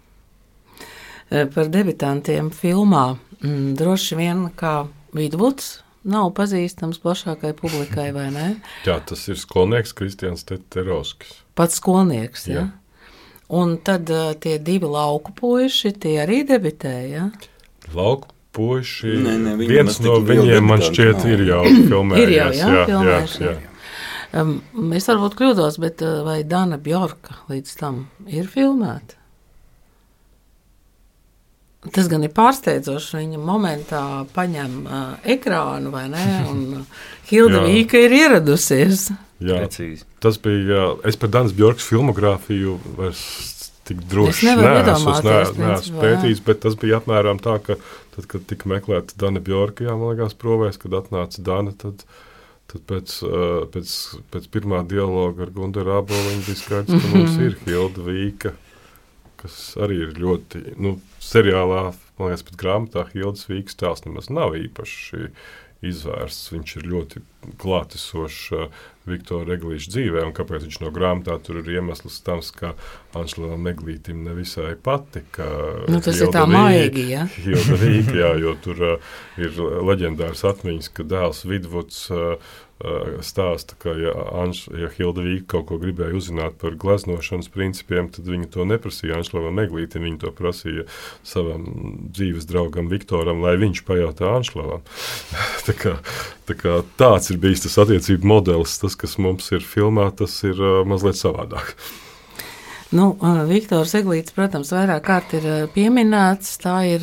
Par debitantiem filmā mm, droši vien kā Vidvuds nav pazīstams plašākai publikai, vai ne? Jā, tas ir skolnieks Kristians Teterovskis. Pats skolnieks, ja? Jā. Un tad uh, tie divi lauku puiši, tie arī debitēja. Lauku puiši. Nē, nē, viens no viņiem man šķiet ir jau filmējies. Ir jau, jā, jā, jā, filmējuši. jā. Um, es varbūt kļūdos, bet uh, vai Dana Bjorka līdz tam ir filmēta? Tas gan ir pārsteidzoši. Viņa momentā paņem uh, ekrānu, vai ne? Un Hilda. Vīka ir ieradusies. Jā, Precīzi. tas bija. Es par Danas Bjorkas filmogrāfiju tik droši Es nevaru neesmu, pētījis, bet tas bija apmēram tā, ka tad, kad tika meklēta Dana Bjorka, jā, man liekas, provēs, kad atnāca Dana, tad, tad pēc, pēc, pēc pirmā dialoga ar Gunteru Aboliņu bija skaidrs, ka mums ir Hilda Vīka, kas arī ir ļoti, nu, seriālā, man liekas, pat grāmatā Hildas Vīkas tēls nemaz nav īpaši izvērsts. Viņš ir ļoti klātesošs uh, Viktora Eglīša dzīvē, un kāpēc viņš no grāmatā tur ir iemesls tam, ka Anšlam Eglītim nevisai patika. Nu, tas ir Hilda tā Vīka- maigi, ja? Hilda Vīka, jā, jo tur uh, ir leģendārs atmiņas, ka dēls Vidvuds uh, stāsta, ka ja, Anš, ja Hilda Vīka kaut ko gribēja uzzināt par gleznošanas principiem, tad viņa to neprasīja Anšlavam Eglītim, viņa to prasīja savam dzīves draugam Viktoram, lai viņš pajautā Anšlavam. tā kā, tā kā tāds ir bijis tas attiecību modelis, tas, kas mums ir filmā, tas ir uh, mazliet savādāk. Nu, Viktors Eglīts, protams, vairāk kārt ir pieminēts. Tā ir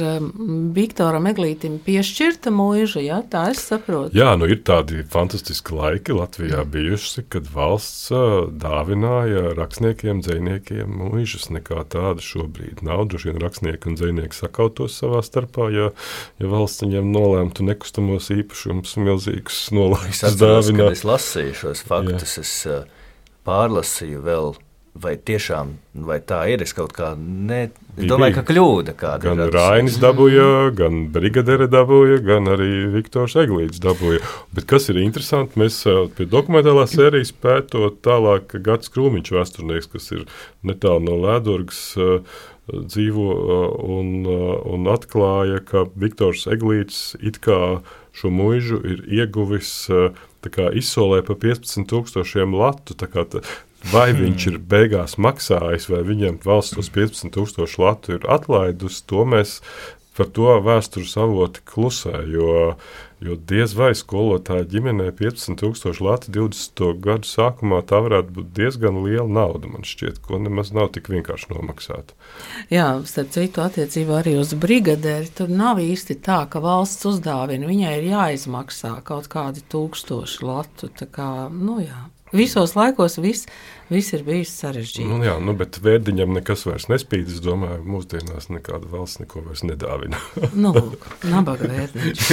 Viktoram Eglītim piešķirta mūža, ja tā es saprotu. Jā, nu ir tādi fantastiski laiki Latvijā bijuši, kad valsts dāvināja rakstniekiem, dziniekiem mūžus. Nekā tāda šobrīd nav. Droši vien rakstnieki un dzinieki sakautos savā starpā, ja, ja valsts viņiem nolēmtu nekustamos īpašumus milzīgus Es nolaistus atceros, kad dāvināt. es lasīju šos faktus, Jā. es pārlasīju vēl. Vai tiešām vai tā ir? Es kaut kā ne, Bija, domāju, ka kļūda kāda Gan. Rainis dabūja, gan Brigadere dabūja, gan arī Viktors Eglīts dabūja. Bet kas ir interesanti, mēs ā, pie dokumentālās sērijas pētot tālāk, ka Gats Krūmiņš vēsturnieks, kas ir netālu no Lēdurgas, ā, dzīvo ā, un, un atklāja, ka Viktors Eglīts it kā šo mūžu ir ieguvis tā izsolē pa 15,000 latu. tā kā ta- Vai viņš ir beigās maksājis, vai viņam valsts tos 15,000 latu ir atlaidusi, to mēs par to vēstures avoti klusē. Jo, jo diez vai skolotāja ģimenē 15,000 latu 20. gadu sākumā tā varētu būt diezgan liela nauda, man šķiet, ko nemaz nav tik vienkārši nomaksāt. Jā, starp citu, attiecībā arī uz brigadēri tur nav īsti tā, ka valsts uzdāvina. Viņai ir jāizmaksā kaut kādi tūkstoši latu. tā Kā, nu, jā. Visos laikos viss, viss ir bijis sarežģīti. Nu, jā, nu, bet vērdiņam nekas vairs nespīd. Es domāju, mūsdienās nekāda valsts neko vairs nedāvina. Nu, lūk, nabaga vērtnieks.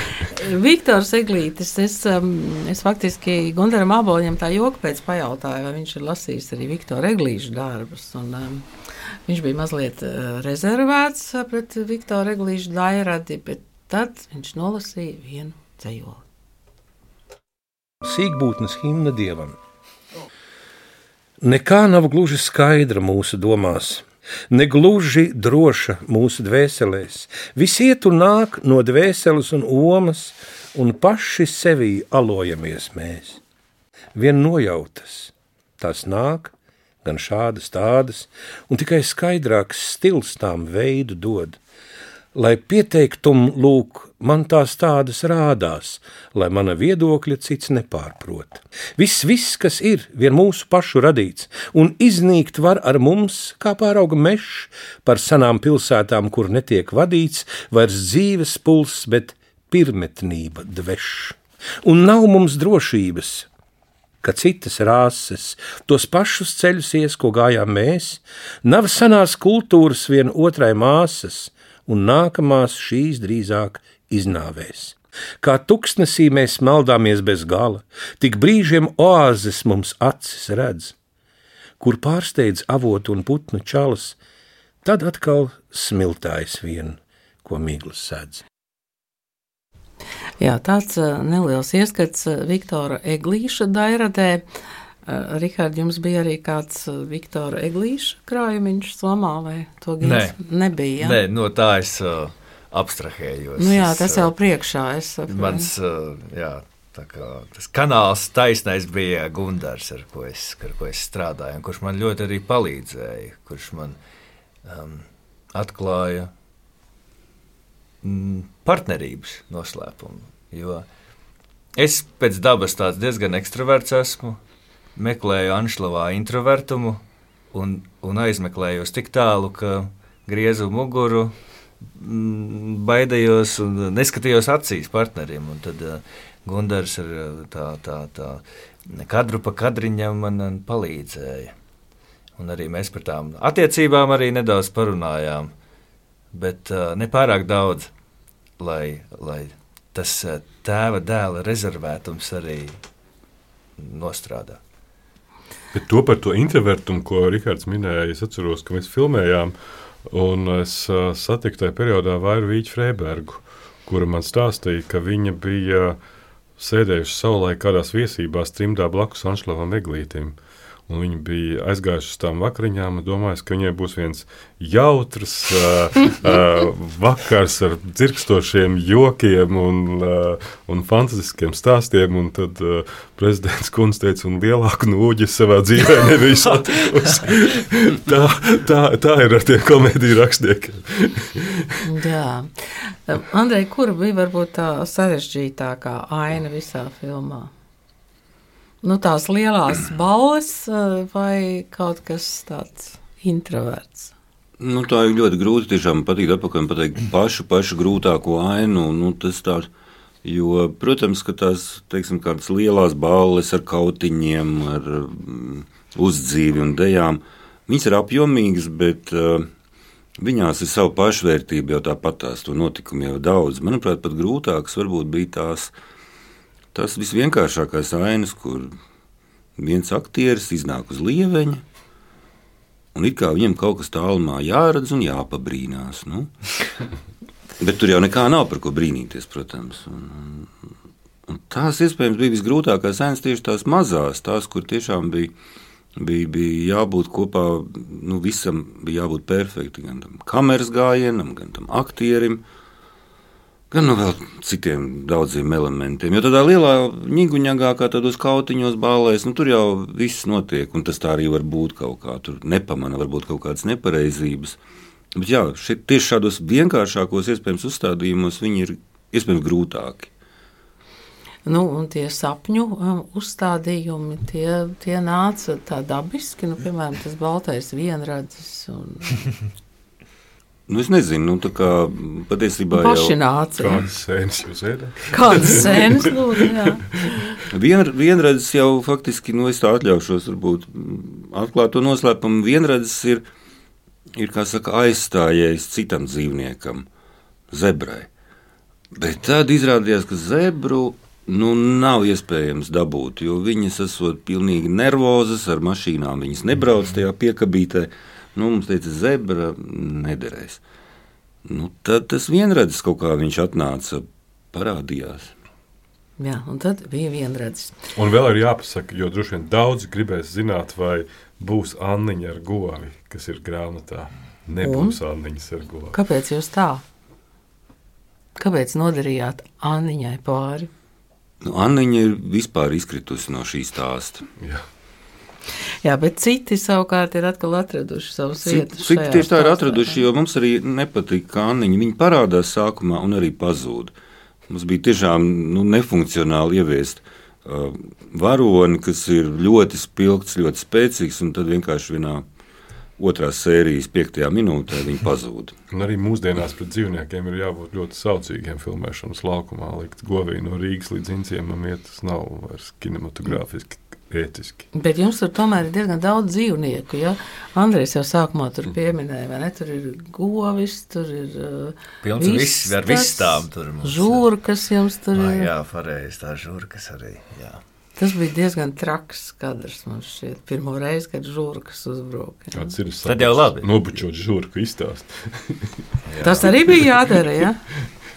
Viktors Eglītis, es, um, es faktiski Gundaram Aboļam tā joka pēc pajautāju, vai viņš ir lasījis arī Viktora Eglīša darbus. Un, um, viņš bija mazliet uh, rezervēts uh, pret Viktora Eglīša dairadi, bet tad viņš nolasīja vienu dzējoli. Sīkbūtnes himna dievam. Nekā nav gluži skaidra mūsu domās, ne gluži droša mūsu dvēselēs. Viss iet un nāk no dvēseles un omas, un paši sevī alojamies mēs. Vien nojautas, tās nāk, gan šādas tādas, un tikai skaidrāks stils tām veidu dod. Lai pieteiktum lūk, man tās tādas rādās, lai mana viedokļa cits nepārprot. Viss, viss, kas ir, vien mūsu pašu radīts, un iznīkt var ar mums, kā pārauga mešs, par senām pilsētām, kur netiek vadīts, vairs dzīves puls, bet pirmetnība dvešs. Un nav mums drošības, ka citas rases tos pašus ceļus ies, ko gājām mēs, nav senās kultūras vien otrai māsas, un nākamās šīs drīzāk iznāvēs. Kā tuksnesī mēs maldāmies bez gala, tik brīžiem oāzes mums acis redz, kur pārsteidz avotu un putnu čalas, tad atkal smiltājs vien, ko miglas sēdz. Jā, tāds neliels ieskats Viktora Eglīša dairadē. Rikārd, jums bija arī kāds Viktora Eglīša krājumiņš somā, vai to Nē. nebija? Ja? Nē, no tā es uh, abstrahējos. Nu jā, Es, tas uh, jau priekšā. Es saprotu. Mans, uh, jā, kā tas kanāls taisnais bija Gundars, ar ko es, ar ko es strādāju, kurš man ļoti arī palīdzēja, kurš man um, atklāja mm, partnerības noslēpumu. Jo es pēc dabas tāds diezgan ekstraverts esmu, meklēju Anšlavā introvertumu un, un aizmeklējos tik tālu, ka griezu muguru, mm, baidījos un neskatījos acīs partnerim. Un tad uh, Gunārs ar uh, tā, tā, tā kadru pa kadriņam man uh, palīdzēja. Un arī mēs par tām attiecībām arī nedaudz parunājām, bet uh, nepārāk daudz, lai, lai tas uh, tēva dēla rezervētums arī nostrādā. Bet to par to introvertumu, ko Rikārds minēja, es atceros, ka mēs filmējām, un es uh, satiku tajā periodā Vairu Vīķu Freibergu, kura man stāstīja, ka viņa bija sēdējusi savulaik kādās viesībās trimdā blakus Anšlavam Eglītim. Un viņi bija aizgājuši uz tām vakariņām un domājuši, ka viņai būs viens jautrs uh, uh, vakars ar dzirkstošiem jokiem un, uh, un fantastiskiem stāstiem. Un tad uh, prezidents Kungs teica, un lielāku nūģi savā dzīvē nebija satikusi. tā, tā, tā ir ar tiem komēdiju rakstniekiem. Jā, Andrej, kur bija varbūt tā sarežģītākā aina visā filmā? Nu, tās lielās balles eh, vai kaut kas tāds introverts? Nu, tā ir ļoti grūti tiešām patīt atpakaļ pateikt pašu, pašu grūtāko ainu. Nu, tas tā, jo, protams, ka tās, teiksim, lielās balles ar kautiņiem, ar mm, uzdzīvi un dejām, viņas ir apjomīgas, bet uh, viņās ir sava pašvērtība jau tāpat tās to notikumu jau daudz. Manuprāt, pat grūtākas varbūt bija tās, tas visvienkāršākais ainas, kur viens aktieris iznāk uz lieveņa, un it kā viņam kaut kas tālumā jāredz un jāpabrīnās. Nu? Bet tur jau nekā nav par ko brīnīties, protams. Un, un, un tās iespējams bija visgrūtākās ainas tieši tās mazās, tās, kur tiešām bija, bija, bija jābūt kopā, nu visam bija jābūt perfekti, gan tam kameras gājienam, gan tam aktierim. Gan no vēl citiem daudziem elementiem. Jo tādā lielā ņiguņākā, kā tādos kautiņos, bālēs, nu, tur jau viss notiek, un tas tā arī var būt kaut kā. Tur nepamana varbūt kaut kādas nepareizības. Bet jā, šeit tieši šādos vienkāršākos iespējams uzstādījumos viņi ir iespējams grūtāki. Nu, un tie sapņu um, uzstādījumi, tie, tie nāca tā dabiski, nu, piemēram, tas baltais vienradzis. Un... Nu, es nezinu, nu, tā kā patiesībā jā. Kādas sēnes jūs ēdat? Kādas sēnes, lūdzu, jā. Vien, vienredzes jau faktiski, nu, es tā atļaušos, varbūt atklāt to noslēpumu. Vienredzes ir, ir kā saka, aizstājējis citam dzīvniekam, zebrai. Bet tad izrādījās, ka zebru nu, nav iespējams dabūt, jo viņas esot pilnīgi nervozas, ar mašīnām viņas nebrauc tajā piekabītē. Nu, mums teica, zebra nederēs. Nu, tad tas vienredzes kaut kā viņš atnāca, parādījās. jā, un tad bija vienradzis. Un vēl ir jāpasaka, jo droši vien daudz gribēs zināt, vai būs Anniņa ar govi, kas ir grāmatā. Nebūs un? Anniņas ar govi. Kāpēc jūs tā? Kāpēc nodarījāt Anniņai pāri? Nu, Anniņa ir vispār izkritusi no šīs stāsta. Jā. Jā, bet citi savukārt ir atkal atraduši savas vietas. Cik šajā tieši tā ir atraduši, jo mums arī nepatīk kāniņi. Viņi parādās sākumā un arī pazūd. Mums bija tiešām nu, nefunkcionāli ieviest uh, varoni, kas ir ļoti spilgts, ļoti spēcīgs, un tad vienkārši vienā otrās sērijas piektajā minūtē viņi pazūd. Un arī mūsdienās pret dzīvniekiem ir jābūt ļoti saucīgiem filmēšanas laukumā. Likt govī no Rīgas līdz Incijam iet, tas nav vairs kinematogrāfiski. Ētiski. Bet jums tur tomēr ir diezgan daudz dzīvnieku. Ja? Andrejs jau sākumā tur pieminēja, vai ne? Tur ir govis, tur ir uh, Pilns ar vis- ar vistām tur mums. Žūrkas jums tur ir. jā, pareizi, tā žurkas arī. Jā. Tas bija diezgan traks kadrs man šķiet. Pirmo reizi, kad žūrkas uzbruka. ja. Kāds ir Tad jau labi. Nobučot žurku izstāst. Tas arī bija jādara, ja?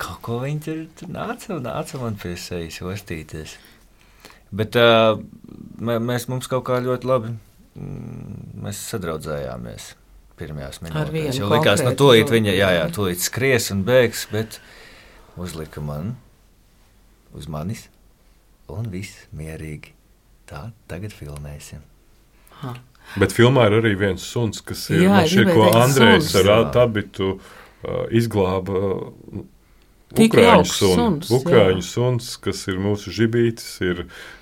Kaut ko viņi tur, tur nāca un nāca man pie sejas ostīties. Bet uh, mē- mēs mums kaut kā ļoti labi mm, mēs sadraudzējāmies pirmajās minūtēs. Jo likās, nu, to it žurku, viņa, jā, jā, it skries un bēgs, bet uzlika man uz manis un viss mierīgi. Tā, tagad filmēsim. Ha. Bet filmā ir arī viens suns, kas ir Jā, šķiet, gribēju ko Andrejs suns. ar abitu uh, izglāba. Uh, Tik Ukrāņu suns, suns. Ukrāņu suns, kas ir mūsu žibītis, ir,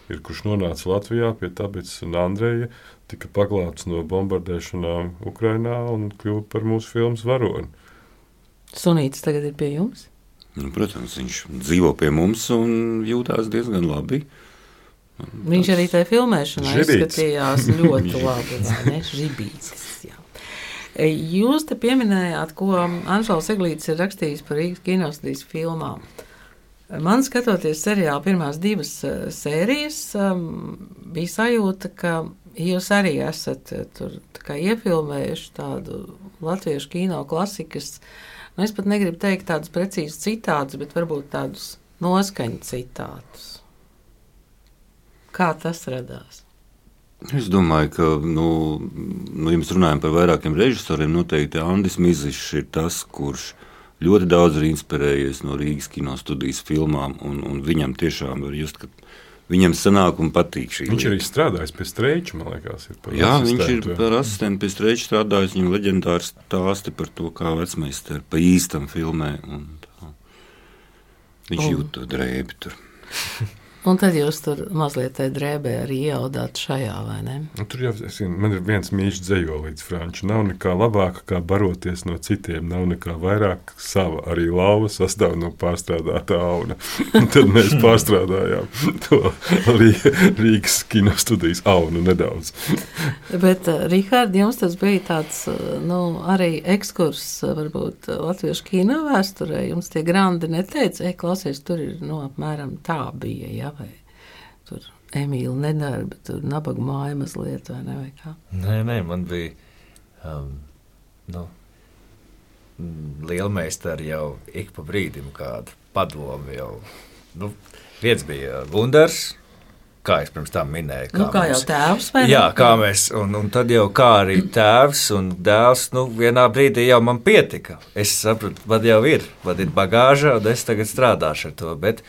ir kurš nonāca Latvijā pie Tabits un Andreja, tika paglābts no bombardēšanām Ukrainā un kļuva par mūsu filmas varoni. Sunītis tagad ir pie jums. Nu, protams, viņš dzīvo pie mums un jūtās diezgan labi. Viņš arī tajā filmēšanā Žibītis. izskatījās ļoti labi. Žibītis, Jūs te pieminējāt, ko Anžēls Eglītis ir rakstījis par Rīgas kinostudijas filmām. Man skatoties seriālu pirmās divas eh, sērijas, um, bija sajūta, ka jūs arī esat eh, tur kā iefilmējuši tādu latviešu kino klasikas. Nu, es pat negribu teikt tādus precīzus citātus, bet varbūt tādus noskaņu citātus. Kā tas radās? Es domāju, ka, nu, nu, ja mēs runājam par vairākiem režisoriem, noteikti Andris Mizišs ir tas, kurš ļoti daudz ir inspirējies no Rīgas kino studijas filmām, un, un viņam tiešām var just, ka viņam sanāk un patīk šī Viņš lieta. arī strādājis pie streiča, man liekas, ir par Jā, viņš ir asistentu. par asistentu pie streča strādājis. Viņam leģendārs stāsti par to, kā vecmeistars pa īstam filmē. Viņš Un- jūt to drēbi tur. Un tad jūs tur mazliet tajā drēbē arī ieaudāt šajā, vai ne? Nu, tur jau zinu, man ir viens mīļš dzējolīds, Frančs. Nav nekā labāka, kā baroties no citiem. Nav nekā vairāk sava. Arī lauva sastāv no pārstrādāta auna. Un tad mēs pārstrādājām to Rī- Rīgas kino studijas aunu nedaudz. Bet, uh, Rihard, jums tas bija tāds uh, nu, arī ekskurs, uh, varbūt latviešu kino vēsturē. Jums tie grandi neteica, ej, klausies, tur ir nu, apmēram tā bija. Ja, vai tur Emīļa nedarba, tur nabaga māja mazliet, vai ne? Vai kā? Nē, nē, man bija um, nu, liela meistara jau ik pa brīdim kādu padomu. Jau. Nu, viens bija Gundars, kā es pirms tam minēju. Nu, kā jau tēvs, vai ne? Jā, kā mēs, un, un tad jau kā arī tēvs un dēls, nu, vienā brīdī jau man pietika. Es sapratu, vad jau ir, vad ir bagāža, un es tagad strādāšu ar to, bet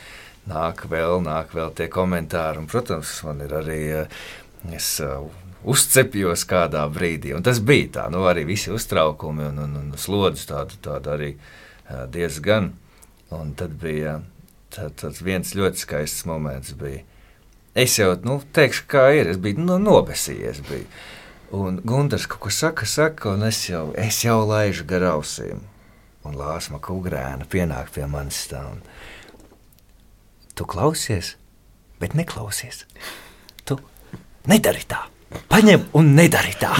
nāk vēl, nāk vēl tie komentāri, un, protams, man ir arī, eh, es uh, uzcepjos kādā brīdī, un tas bija tā, nu, arī visi uztraukumi un, un, un slodzes tāda, tāda arī uh, diezgan, un tad bija tā, tāds viens ļoti skaists moments bija. Es jau nu, teikšu, kā ir. Es biju nu, nobesījies. Biju. Un Gunārs kaut ko saka, saka, un es jau, es jau laižu gar ausīm. Un Lāsma Kungrēna pienāk pie manis stāv. Tu klausies, bet neklausies. Tu nedari tā. Paņem un nedari tā.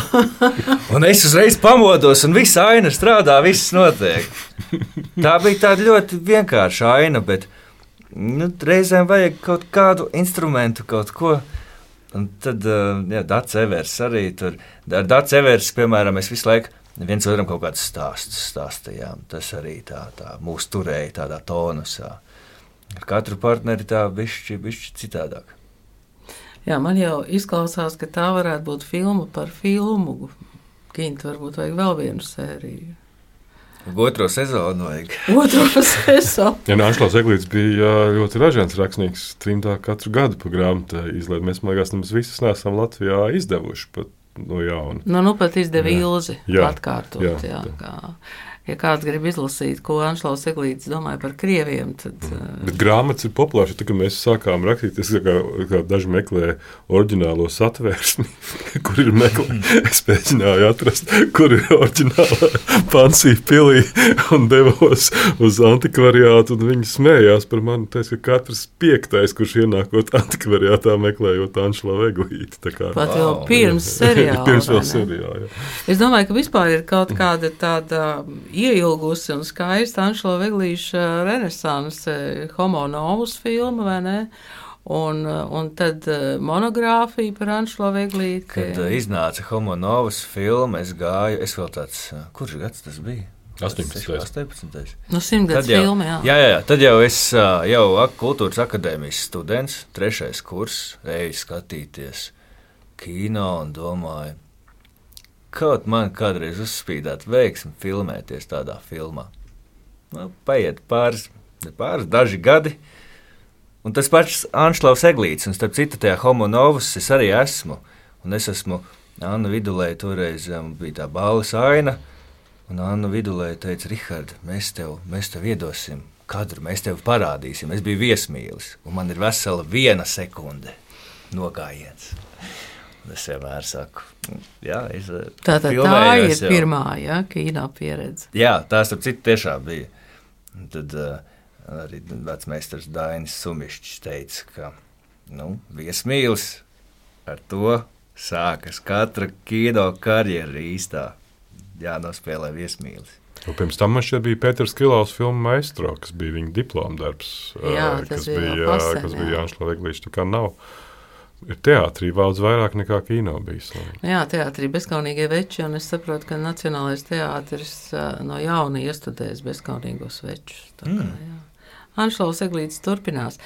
Un es uzreiz pamodos, un viss aina strādā, viss notiek. Tā bija tāda ļoti vienkārša aina, bet nu, reizēm vajag kaut kādu instrumentu, kaut ko. Un tad, jā, Dārts Evers arī tur. Ar Dārts Evers, piemēram, mēs visu laiku viens otram kaut kādus stāstus stāstījām. Tas arī tā, tā mūs turēja tādā tonusā. Ar katru partneri tā bišķi, bišķi citādāk. Jā, man jau izklausās, ka tā varētu būt filma par filmu. Ginta varbūt vajag vēl vienu sēriju. Otro sezonu vajag. Otro sezonu. Ja Nāčlās Eglīts bija ļoti ražants rakstnieks, trimdā katru gadu pa grāmatai izlaid. Mēs, man liekas, nemaz visas neesam Latvijā izdevuši. Pat no jauna. Nu, nu pat izdeva Jā. ilzi Jā, atkārtot. jā, Jā, tā. Ja kāds grib izlasīt, ko Anšlaus Eglītis domāja par krieviem, tad uh, Bet grāmatas ir populāras. Tad, kad mēs sākām rakstīt, es kā, kā daži meklēju oriģinālo satvērsmi, kur ir meklējumi. Es mēģināju atrast, kur ir oriģināla pansija pilī un devos uz antikvariātu. un Viņi smējās par mani. Teica, ka katrs piektais, kurš ienākot antikvariātā, meklējot Anšla Veglīti. Tā kā- Pat vēl pirms seriāla, pirms vēl seriāla. Es domāju, ka vispār ir kaut kāda tāda ieilgusi un skaista Anšela Veglīša renesanse, homo novus filma, vai ne? Un, un tad eh, monogrāfija par Anšela Veglīti. Kad iznāca Homo Novas filma, es gāju, es vēl tāds, kurš gads tas bija? 18. 18. Nu, Tad jau- filma, jā. Jā, jā, tad jau es jau kultūras akadēmijas students, trešais kurs, eju skatīties kino un domāju, kaut man kādreiz uzspīdēt veiksmi filmēties tādā filmā. Nu, paiet pāris, pāris, daži gadi. Un tas pats Anšlaus Eglīts, un starp citu, tajā homo novus es arī esmu. Un es esmu Anna Vidulē, toreiz um, bija tā balvas aina. Un Anna Vidulē teica, Rihard, mēs tev, mēs tev iedosim kadru, mēs tev parādīsim. Es biju viesmīlis, un man ir vesela viena sekunde nogājiens. Es vienmēr saku, jā, es eh, Tātad tā filmējos ir jau. pirmā ja, kino pieredze. Jā, tā starp citu tiešām bija. Un Tad uh, arī vecmēstars Dainis Sumišķis teica, ka nu, viesmīlis ar to sākas katra kino karjera īstā. Jānospēlē viesmīlis. Un pirms tam man šķiet bija Pēters Kilovs filmu maestro, kas bija viņa diploma darbs. Jā, eh, tas kas bija bija, vēl pasen, kas jā. bija Jānis Latvijas. Tā kā nav. Ir teātrī daudz vairāk nekā kino bijis. Nu Jā, teātrī bezskaunīgie veči, un es saprotu, ka Nacionālais teātris no jauna iestudēs bezskaunīgos večus. Tā kā, Mm. jā. Anšlaus Eglītis turpinās.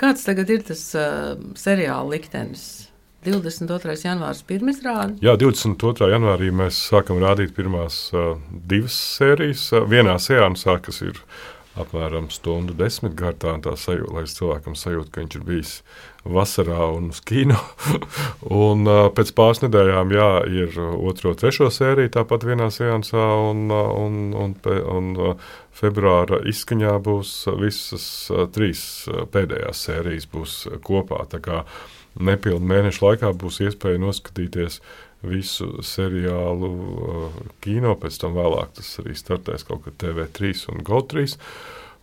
Kāds tagad ir tas uh, seriāla liktenis? 22. janvārs pirmizrāde. Jā, 22. janvārī mēs sākam rādīt pirmās uh, divas sērijas. Uh, vienā sēnesā, kas ir apmēram stundu desmit garā, tā sajūta, lai cilvēkam sajūta, ka viņš ir bijis vasarā un uz kino. un uh, pēc pāris nedēļām, jā, ir uh, otro, trešo sēriju tāpat vienā sēnesā, un, uh, un, un, un uh, februāra izskaņā būs uh, visas uh, trīs uh, pēdējās sērijas būs uh, kopā. Tā kā nepilnu mēnešu laikā būs iespēja noskatīties visu seriālu uh, kino, pēc tam vēlāk tas arī startēs kaut kad TV3 un GO3.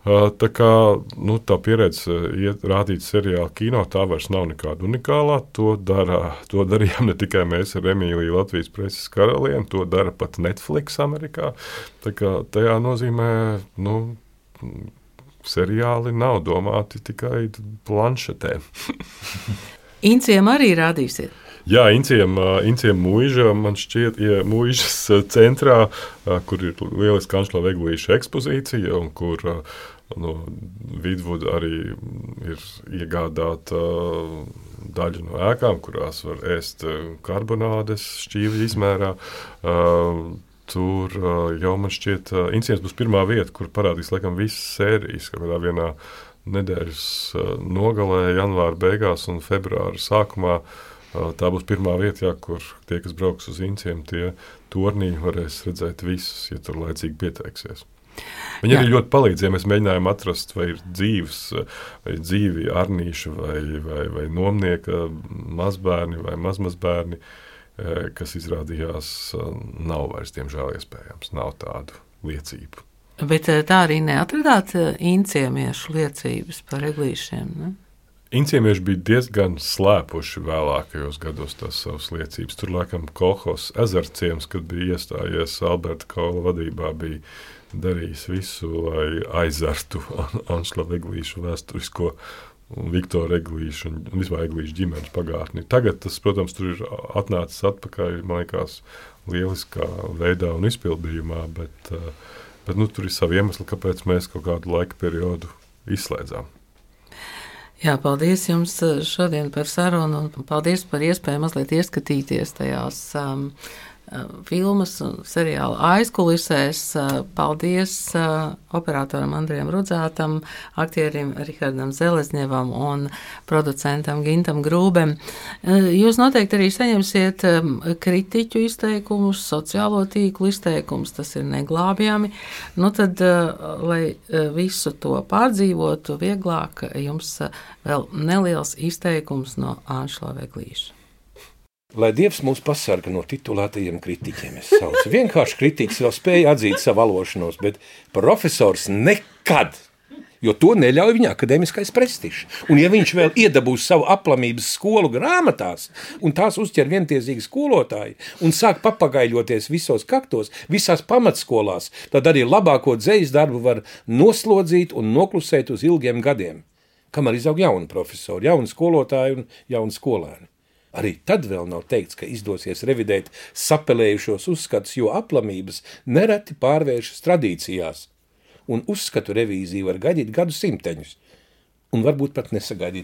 Uh, tā kā nu, tā pieredze uh, iet, rādīt seriālu kino, tā vairs nav nekāda unikālā. To, dara, to darījām ne tikai mēs ar Emīliju Latvijas preses karalieni, to dara pat Netflix Amerikā. Tā kā tajā nozīmē, nu, seriāli nav domāti tikai planšetēm. Inciem arī rādīsiet. Jā, Inciem, Inciem mūža, man šķiet, ir mūžas centrā, kur ir lieliska kanclera veglīša ekspozīcija, un kur no Vidvuda arī ir iegādāta daļa no ēkām, kurās var ēst karbonādes šķīvi izmērā. Tur jau man šķiet, ka Incēns būs pirmā vieta, kur parādīs laikam visas sērijas, kaut kādā vienā nedēļas ā, nogalē, janvāra beigās un februāra sākumā. Ā, Tā būs pirmā vieta, jā, kur tie, kas brauks uz Inciem, tie tornī varēs redzēt visus, ja tur laicīgi pieteiksies. Viņi Jā. arī ļoti palīdz, ja mēs mēģinājām atrast, vai ir dzīves, vai dzīvi arnīši, vai, vai, vai nomnieka mazbērni vai mazmazbērni, eh, kas izrādījās eh, nav vairs, diemžēl, iespējams. Nav tādu liecību. Bet ā, tā arī neatradāt ā, inciemiešu liecības par eglīšiem. Ne? Inciemieši bija diezgan slēpuši vēlākajos gados tās savas liecības. Tur, laikam, Kohos ezerciems, kad bija iestājies Alberta Kaula vadībā, bija darījis visu, lai aizartu Anšla Eglīšu vēsturisko un Viktora Eglīšu un vispār Eglīšu ģimenes pagātni. Tagad tas, protams, tur ir atnācis atpakaļ, man liekas, lieliskā veidā un izpildījumā, bet, eh, bet nu, tur ir savi iemesli, kāpēc mēs kaut kādu laika periodu izslēdzām. Jā, paldies jums uh, šodien par sarunu un paldies par iespēju mazliet ieskatīties tajās um, filmas un seriāla aizkulisēs. Paldies operatoram Andrijam Rudzātam, aktierim Rihardam Zelezņevam un producentam Gintam Grūbem. Jūs noteikti arī saņemsiet kritiķu izteikumus, sociālo tīklu izteikumus, tas ir neglābjami. Nu tad, lai visu to pārdzīvotu vieglāk, jums vēl neliels izteikums no Āņšla Veglīša. Lai Dievs mūs pasarga no titulētajiem kritiķiem, es saucu. Vienkārši kritiķis vēl spēja atzīt savu alošanos, bet profesors nekad, jo to neļauj viņa akadēmiskais prestižs. Un ja viņš vēl iedabūs savu aplamības skolu grāmatās, un tās uzķer vientiesīgi skolotāji, un sāk papagaļoties visos kaktos, visās pamatskolās, tad arī labāko dzējas darbu var noslodzīt un noklusēt uz ilgiem gadiem. Kamēr izaug jauni profesori, jauni skolotāji un jauni skolēni. Arī tad vēl nav teikts, ka izdosies revidēt sapelējušos uzskatus, jo aplamības nereti pārvēršas tradīcijās, un uzskatu revīziju var gaidīt gadu simteņus, un varbūt pat nesagaidīt